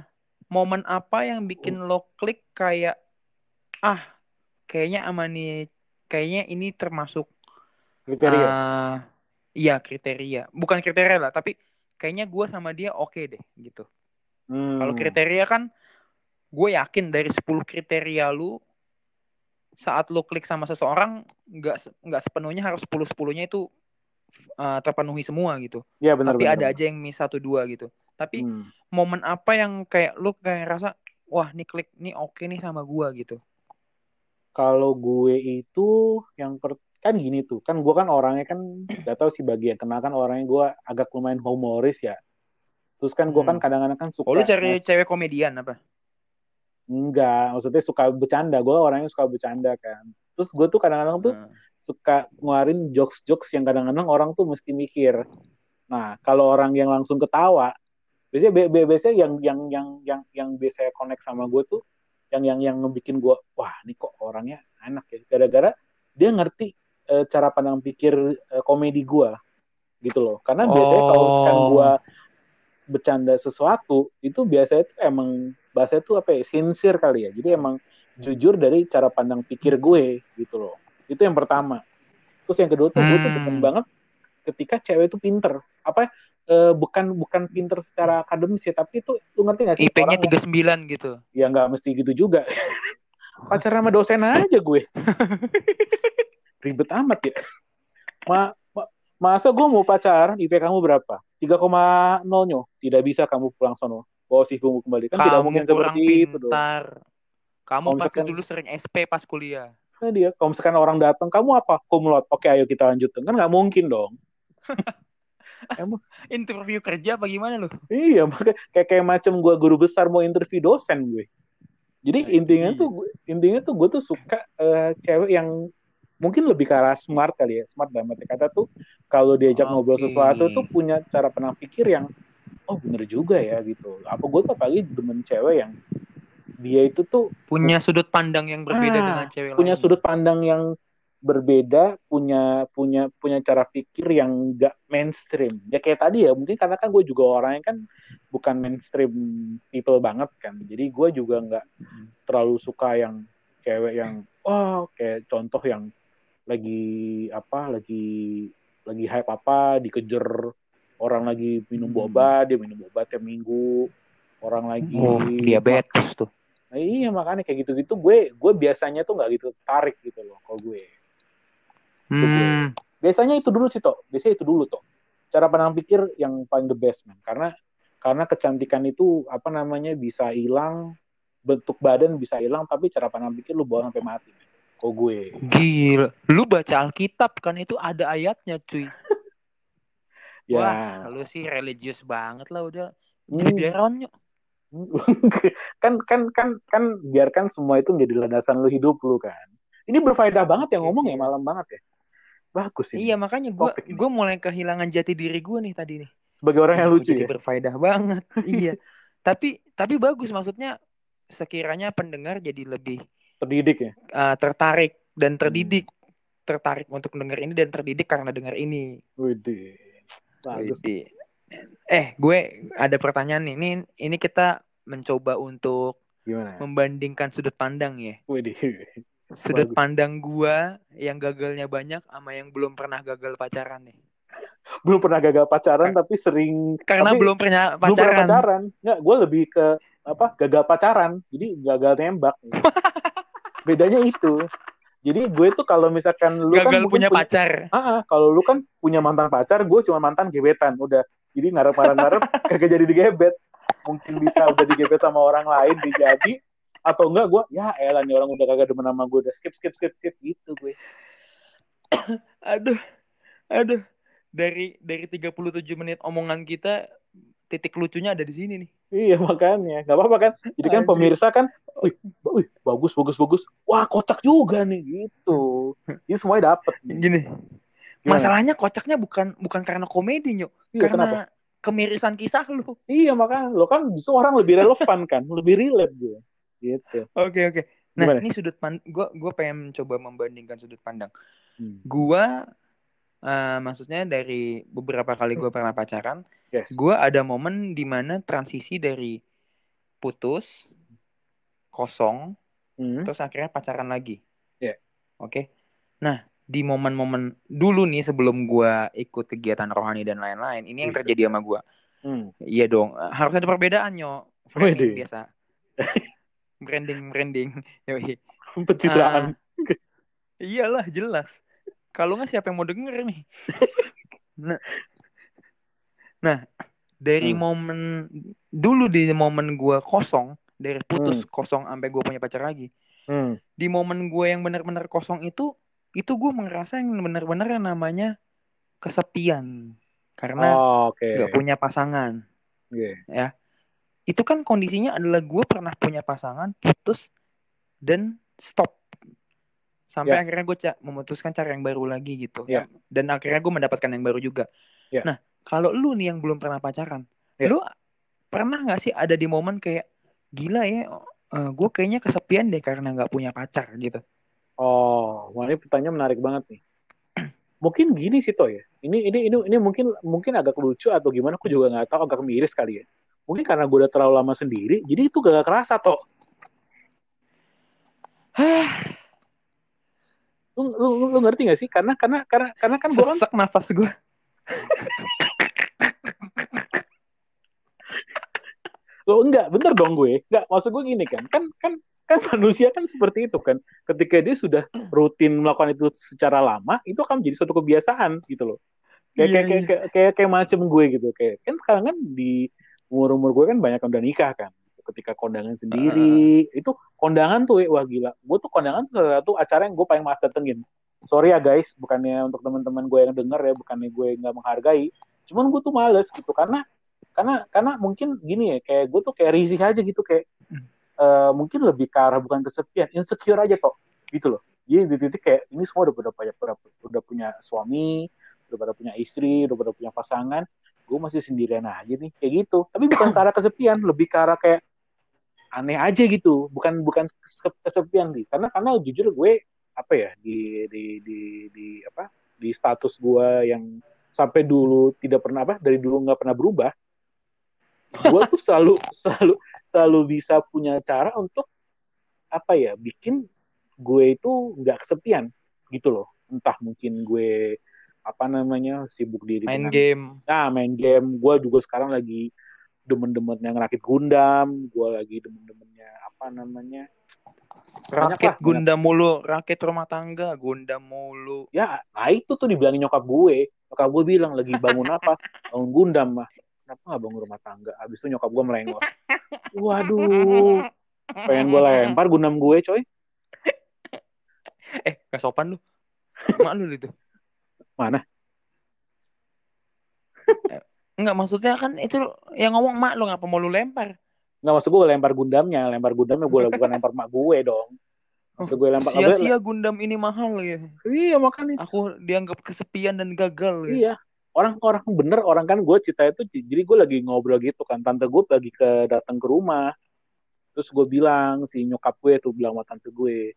momen apa yang bikin lo klik kayak ah, kayaknya ama nih kayaknya ini termasuk Kriteria. eh, iya kriteria. Bukan kriteria lah, tapi kayaknya gua sama dia oke deh gitu. Hmm. Kalau kriteria kan gue yakin dari 10 kriteria lu saat lu klik sama seseorang nggak nggak sepenuhnya harus 10 10-nya itu uh, terpenuhi semua gitu. Iya benar Tapi benar, ada aja yang miss satu dua gitu. Tapi Hmm. momen apa yang kayak lu kayak rasa wah nih klik nih oke nih sama gua gitu. Kalau gue itu yang per kan gini tuh kan gue kan orangnya kan gak tahu sih bagi yang kenal kan orangnya gue agak lumayan humoris ya terus kan gue kan Hmm. kadang-kadang kan suka Oh lu cari cewek komedian apa? Enggak maksudnya suka bercanda. Gue orangnya suka bercanda kan. Terus gue tuh kadang-kadang tuh Nah, suka ngeluarin jokes-jokes yang kadang-kadang orang tuh mesti mikir. Nah kalau orang yang langsung ketawa biasanya bi- bi- biasanya yang yang yang yang yang biasanya connect sama gue tuh yang yang yang ngebikin gue wah ini kok orangnya enak ya. Gara-gara dia ngerti eh, cara pandang pikir eh, komedi gue gitu loh. Karena biasanya kalau misalkan Oh. gue bercanda sesuatu itu biasanya tuh emang bahasa tuh apa ya sincere kali ya jadi emang jujur dari cara pandang pikir gue gitu loh itu yang pertama terus yang kedua tuh gue tuh Hmm. demen banget ketika cewek itu pinter apa eh, bukan bukan pinter secara akademis ya tapi itu lu ngerti gak sih IP-nya orang 39 gitu. ya nggak mesti gitu juga pacaran sama dosen aja gue. Ribet amat ya. Ma, ma masa gue mau pacaran IP kamu berapa? 3,0 nyo. Tidak bisa kamu pulang sono. Sih kembali. Kan Kamu tidak mungkin seperti itu dong. Kamu Kalau pasti misalkan- dulu sering SP pas kuliah. Nah dia, kalau misalkan orang datang, kamu apa? Kumlot. Oke, ayo kita lanjutin. Kan nggak mungkin dong. Interview kerja apa gimana lu? Iya, makanya kayak kayak macam gue guru besar mau interview dosen gue. Jadi Nah, intinya iya. tuh intinya tuh gue tuh suka eh, cewek yang mungkin lebih ke arah smart kali ya. Smart dalam arti kata tuh kalau diajak ngobrol Oke. sesuatu tuh punya cara pandang pikir yang oh bener juga ya gitu. Apa gue tuh apalagi demen cewek yang dia itu tuh Punya sudut pandang yang berbeda Ah, dengan cewek punya lain. sudut pandang yang berbeda, punya punya punya cara pikir yang gak mainstream. Ya kayak tadi ya, mungkin karena kan gue juga orangnya kan bukan mainstream people banget kan. Jadi gue juga nggak terlalu suka yang cewek yang oh kayak contoh yang lagi apa lagi lagi hype apa dikejar orang lagi minum Hmm. boba dia minum boba tiap minggu orang lagi Oh, diabetes tuh. Nah, iya makanya kayak gitu-gitu gue gue biasanya tuh nggak gitu tarik gitu loh kalau gue. Hmm. Biasanya itu dulu sih toh. Biasanya itu dulu toh. Cara pandang pikir yang paling the best man. Karena karena kecantikan itu apa namanya bisa hilang, bentuk badan bisa hilang, tapi cara pandang pikir lu bawa sampai mati. Man. Kalau gue. Gila. Lu baca Alkitab kan itu ada ayatnya cuy. Ya. Wah, lu sih religius banget lah udah. Hmm. Jadi biaron yuk. kan kan kan kan biarkan semua itu menjadi landasan lu hidup lu kan. Ini berfaedah banget yang Iya ngomong sih. ya malam banget ya. Bagus ini. Iya makanya Topik ini. gue mulai kehilangan jati diri gue nih tadi nih. Sebagai orang yang lucu jadi ya. berfaedah banget. iya. Tapi tapi bagus maksudnya sekiranya pendengar jadi lebih Terdidik ya. uh, tertarik dan Hmm. terdidik, tertarik untuk dengar ini dan terdidik karena dengar ini. Widih. Bagus. Eh, gue ada pertanyaan nih. Ini ini kita mencoba untuk Gimana? membandingkan sudut pandang ya. Widih. Sudut Bagus. pandang gua yang gagalnya banyak sama yang belum pernah gagal pacaran nih. belum pernah gagal pacaran tapi sering Karena tapi belum pernah belum pernah pacaran. pacaran nggak gue lebih ke apa gagal pacaran jadi gagal nembak bedanya itu jadi gue tuh kalau misalkan lu kan gagal mungkin punya pacar. Ah, ah, kalau lu kan punya mantan pacar gue cuma mantan gebetan udah jadi ngarep-ngarep kagak jadi digebet mungkin bisa udah digebet sama orang lain dijadi atau enggak gue ya elah nih orang udah kagak demen sama gue udah skip skip skip skip gitu gue Aduh. Aduh. Dari dari 37 menit omongan kita titik lucunya ada di sini nih. Iya makanya, nggak apa-apa kan. Jadi kan Anjir. pemirsa kan, wih, wih, bagus, bagus, bagus. Wah kocak juga nih gitu. Jadi semuanya dapet. nih. Gini. Gimana? Masalahnya kocaknya bukan bukan karena komedi, Nyok. Iya, karena kenapa? kemirisan kisah lu. Iya makanya, lo kan justru orang lebih relevan kan, lebih relate gue. Gitu. Oke, oke. Nah, Gimana? ini sudut pandang gua gua pengen coba membandingkan sudut pandang. Hmm. Gua eh, maksudnya dari beberapa kali gua pernah pacaran, Yes. gua ada momen di mana transisi dari putus kosong Hmm. terus akhirnya pacaran lagi. Iya. Oke. Nah, di momen-momen dulu nih sebelum gua ikut kegiatan rohani dan lain-lain, ini yang Bisa. terjadi sama gua. Hmm. Iya dong, harus ada perbedaan yo. Framing Wede. biasa. branding, branding. Yoi. Pencitraan. Iyalah, jelas. Kalau nggak siapa yang mau denger nih? nah, nah dari Hmm. momen dulu di momen gua kosong, dari putus kosong sampai gua punya pacar lagi. Hmm. Di momen gue yang benar-benar kosong itu, itu gue merasa yang benar-benar yang namanya kesepian karena Oh, Oke. nggak punya pasangan. Oke. Itu kan kondisinya adalah gue pernah punya pasangan, putus dan stop. Sampai Ya. akhirnya gue memutuskan cari yang baru lagi gitu. Ya. Dan akhirnya gue mendapatkan yang baru juga. Ya. Nah, kalau lu nih yang belum pernah pacaran, Ya. lu pernah nggak sih ada di momen kayak gila ya, gue kayaknya kesepian deh karena nggak punya pacar gitu. Oh, wah ini pertanyaan menarik banget nih. Mungkin gini sih toh ya. Ini ini ini ini mungkin mungkin agak lucu atau gimana? Aku juga nggak tahu. Agak miris kali ya. Mungkin karena gue udah terlalu lama sendiri, jadi itu gak kerasa toh. Lu, lu, lu, lu ngerti gak sih? Karena karena karena karena kan gue Sesek nafas gue. lo enggak, bener dong gue. Enggak, maksud gue gini kan. Kan kan kan manusia kan seperti itu kan ketika dia sudah rutin melakukan itu secara lama itu akan menjadi suatu kebiasaan gitu loh. Kayak Iya, kayak, kayak, kayak kayak kayak macem gue gitu. Kayak kan sekarang kan di umur umur gue kan banyak yang udah nikah kan. Ketika kondangan sendiri itu kondangan tuh wah gila. Gue tuh kondangan tuh salah satu acara yang gue paling mas datengin. Sorry ya guys bukannya untuk teman-teman gue yang denger ya bukannya gue nggak menghargai. Cuman gue tuh males gitu. Karena karena karena mungkin gini ya kayak gue tuh kayak risih aja gitu kayak eh, mungkin lebih ke arah bukan kesepian insecure aja toh gitu loh. Jadi di titik kayak ini semua udah udah, udah, udah punya suami udah pada punya istri udah pada punya pasangan gue masih sendirian aja nih kayak gitu. Tapi bukan ke arah kesepian lebih ke arah kayak aneh aja gitu bukan bukan kese- kesepian sih. Karena karena jujur gue apa ya di di di, di apa di status gue yang sampai dulu tidak pernah apa dari dulu nggak pernah berubah gue tuh selalu selalu selalu bisa punya cara untuk apa ya bikin gue itu nggak kesepian gitu loh entah mungkin gue apa namanya sibuk diri main dengan game Nah, main game. Gue juga sekarang lagi demen-demennya ngerakit Gundam. Gue lagi demen-demennya apa namanya. Rakit. Gundam mulu rakit rumah tangga Gundam mulu Ya, nah itu tuh dibilangin nyokap gue. Nyokap gue bilang lagi bangun apa? Bangun Gundam mah. Kenapa gak bangun rumah tangga? Abis itu nyokap gue melengos. Waduh. Pengen gue lempar Gundam gue coy. eh gak sopan lu mak lu itu Mana? Enggak maksudnya kan itu yang ngomong mak lu ngapa mau lu lempar Nggak maksud gue lempar Gundamnya. Lempar Gundamnya gue bukan lempar mak gue dong. Maksud gue lempar. sia-sia Gundam ini mahal ya Iya makanya. aku dianggap kesepian dan gagal ya Iya. Orang-orang bener orang kan gue cerita itu jadi gue lagi ngobrol gitu kan. Tante gue lagi ke datang ke rumah. Terus gue bilang si nyokap gue tuh bilang sama tante gue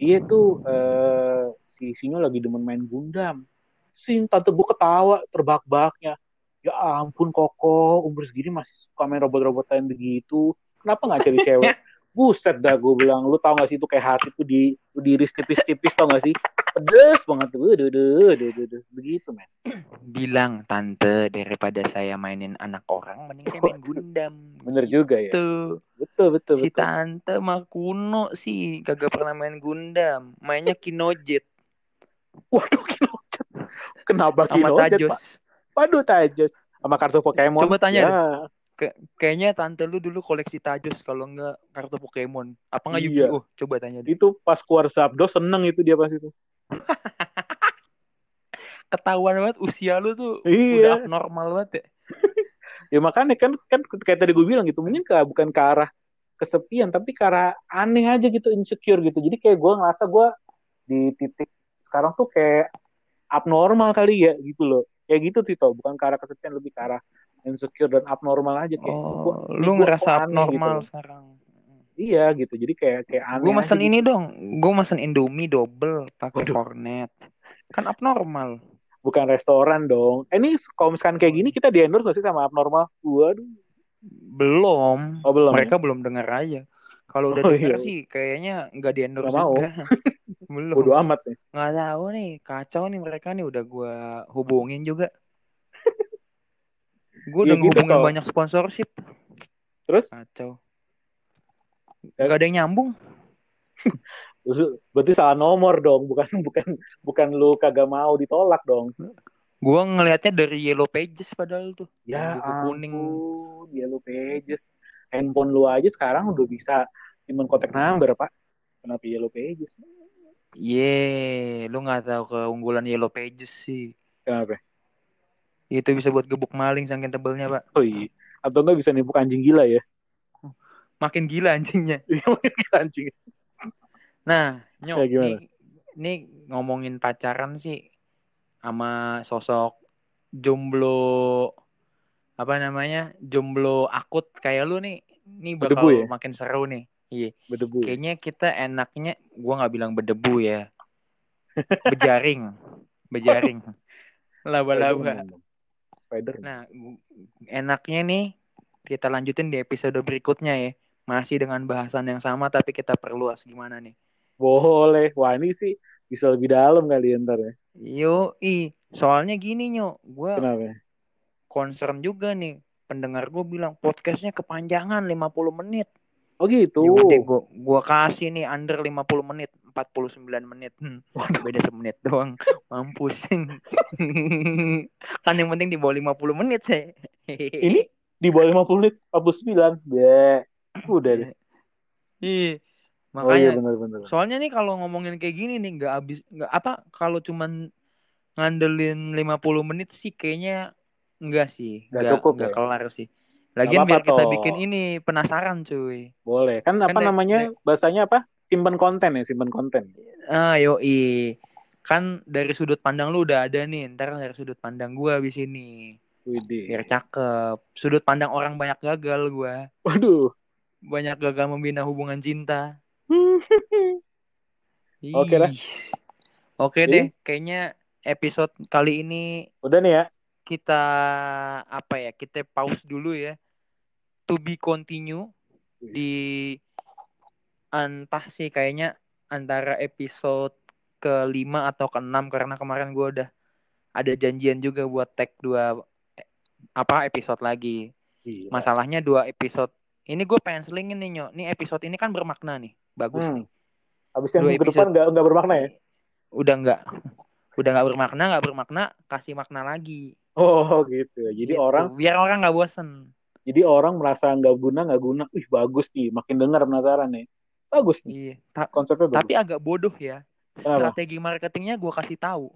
iya tuh eh, si Sinyo lagi demen main Gundam. Si tante gue ketawa terbak-baknya. Ya ampun koko umur segini masih suka main robot-robotan begitu. Kenapa nggak cari cewek buset dah gue bilang lu tau gak sih itu kayak hati tuh di diiris tipis-tipis tau gak sih? Pedes banget. Tuh Duh, duh, duh, duh, begitu men. Bilang tante daripada saya mainin anak orang mending saya main Gundam. Bener juga ya. Tuh betul betul si betul. tante mah kuno sih kagak pernah main Gundam. Mainnya Kinojet waduh kinojet kenapa sama kinojet Tajos. Pak waduh tajos. Sama kartu Pokemon. Coba tanya ya. Ke- kayaknya tante lu dulu koleksi Tajos kalau enggak kartu Pokemon. Apa nggak Iya. Yu-Gi-Oh? Coba tanya deh. itu pas keluar Zapdos seneng itu dia pas itu. Ketahuan banget usia lu tuh Iya. udah normal banget ya. Ya makanya kan kan kayak tadi gue bilang gitu mungkin ke, bukan ke arah kesepian tapi ke arah aneh aja gitu insecure gitu. Jadi kayak gue ngerasa gue di titik sekarang tuh kayak abnormal kali ya gitu loh. Kayak gitu Tito. Bukan ke arah kesepian lebih ke arah insecure dan abnormal aja kayak oh gua- ini lu ngerasa abnormal gitu. sekarang. Iya gitu. Jadi kayak kayak aneh gue mesen gitu. ini dong. Gue mesen Indomie double pakai cornet kan abnormal. Bukan restoran dong. Eh, ini kalau misalkan kayak gini kita di endorse sih sama abnormal? Waduh. Belum. Oh belum. Mereka ya? belum dengar aja. Kalau udah Oh, iya. sih kayaknya nggak di endorse Nggak mau. belum. Bodo amat nih nggak tahu nih. Kacau nih mereka nih. Udah gua hubungin juga gue Ya udah gitu, ngehubungin Kak. banyak sponsorship. Terus? Kacau. Ya. nggak ada yang nyambung. Berarti salah nomor dong bukan bukan bukan lu kagak mau ditolak dong. Gue ngelihatnya dari yellow pages padahal tuh. Ya kuning. ampun dia lu pages. Handphone lu aja sekarang udah bisa simpen kontak number pak. Kenapa yellow pages? Ye, lu nggak tahu keunggulan yellow pages sih. Kenapa itu bisa buat gebuk maling saking tebelnya pak. Oh iya. Atau enggak bisa nimpuk anjing gila ya? Makin gila anjingnya. Anjing. Nah, nyok, Ya, gimana? nih, nih ngomongin pacaran sih sama sosok jomblo apa namanya jomblo akut kayak lu nih, nih bakal Berdebu ya? makin seru nih. Iya, berdebu kayaknya kita enaknya, gua nggak bilang berdebu ya, bejaring, bejaring, laba-laba. Spider Nah, enaknya nih kita lanjutin di episode berikutnya ya, masih dengan bahasan yang sama tapi kita perluas gimana nih? boleh wah ini sih bisa lebih dalam kali ya ntar ya Yo, i, soalnya gini nyok, gue kenapa concern juga nih. Pendengar gue bilang podcastnya kepanjangan 50 menit. Oh gitu. Yaudah gua gua kasih nih under 50 menit, 49 menit. Hmm, beda semenit doang. Mampus. kan yang penting di bawah 50 menit sih. Ini di bawah 50 menit 49. Be. Udah deh. Iya. Oh iya Makanya benar-benar. soalnya nih kalau ngomongin kayak gini nih nggak habis nggak apa kalau cuman ngandelin 50 menit sih kayaknya enggak sih. Nggak Nggak cukup nggak ya? kelar sih. Lagian biar kita toh. bikin ini penasaran cuy. Boleh. Kan apa Kan dek- namanya? Bahasanya apa? Simpan konten ya, simpan konten. Ah, yoi. Kan dari sudut pandang lu udah ada nih, ntar dari sudut pandang gua habis ini. Widih. Biar cakep. Sudut pandang orang banyak gagal gua. Waduh. Banyak gagal membina hubungan cinta. Oke lah. Oke Jadi? deh, kayaknya episode kali ini Udah nih ya. kita apa ya? Kita pause dulu ya. To be continue di entah sih kayaknya antara episode kelima atau keenam karena kemarin gua udah ada janjian juga buat tag dua eh, apa episode lagi. Gila. Masalahnya dua episode ini gue pengen selingin nih nyok. Nih episode ini kan bermakna nih, bagus Hmm. nih. Habis yang Dua minggu depan episode. nggak nggak bermakna ya? Udah nggak, udah nggak bermakna, nggak bermakna, kasih makna lagi. Oh gitu. Jadi Gitu. orang biar orang nggak bosen. jadi orang merasa nggak guna nggak guna. Ih bagus nih. Makin dengar penasaran nih. Bagus nih. Iya. Ta- Konsepnya bagus. tapi agak bodoh ya. Kenapa? Strategi marketingnya gue kasih tahu.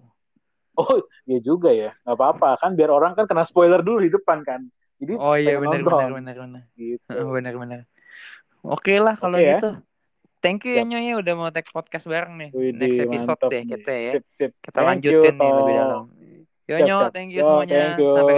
Oh iya juga ya. Nggak apa-apa kan biar orang kan kena spoiler dulu di depan kan. Jadi Oh iya benar benar benar benar. Gitu. Benar benar. Oke lah kalau Oke ya. gitu. Thank you ya. Nyonya udah mau tag podcast bareng nih. Widih, Next episode deh nih. kita ya. Sip, sip. Kita Thank lanjutin you, nih lebih dalam. Yo Siap, Nyo, siap. thank you Yo, semuanya. thank you. Sampai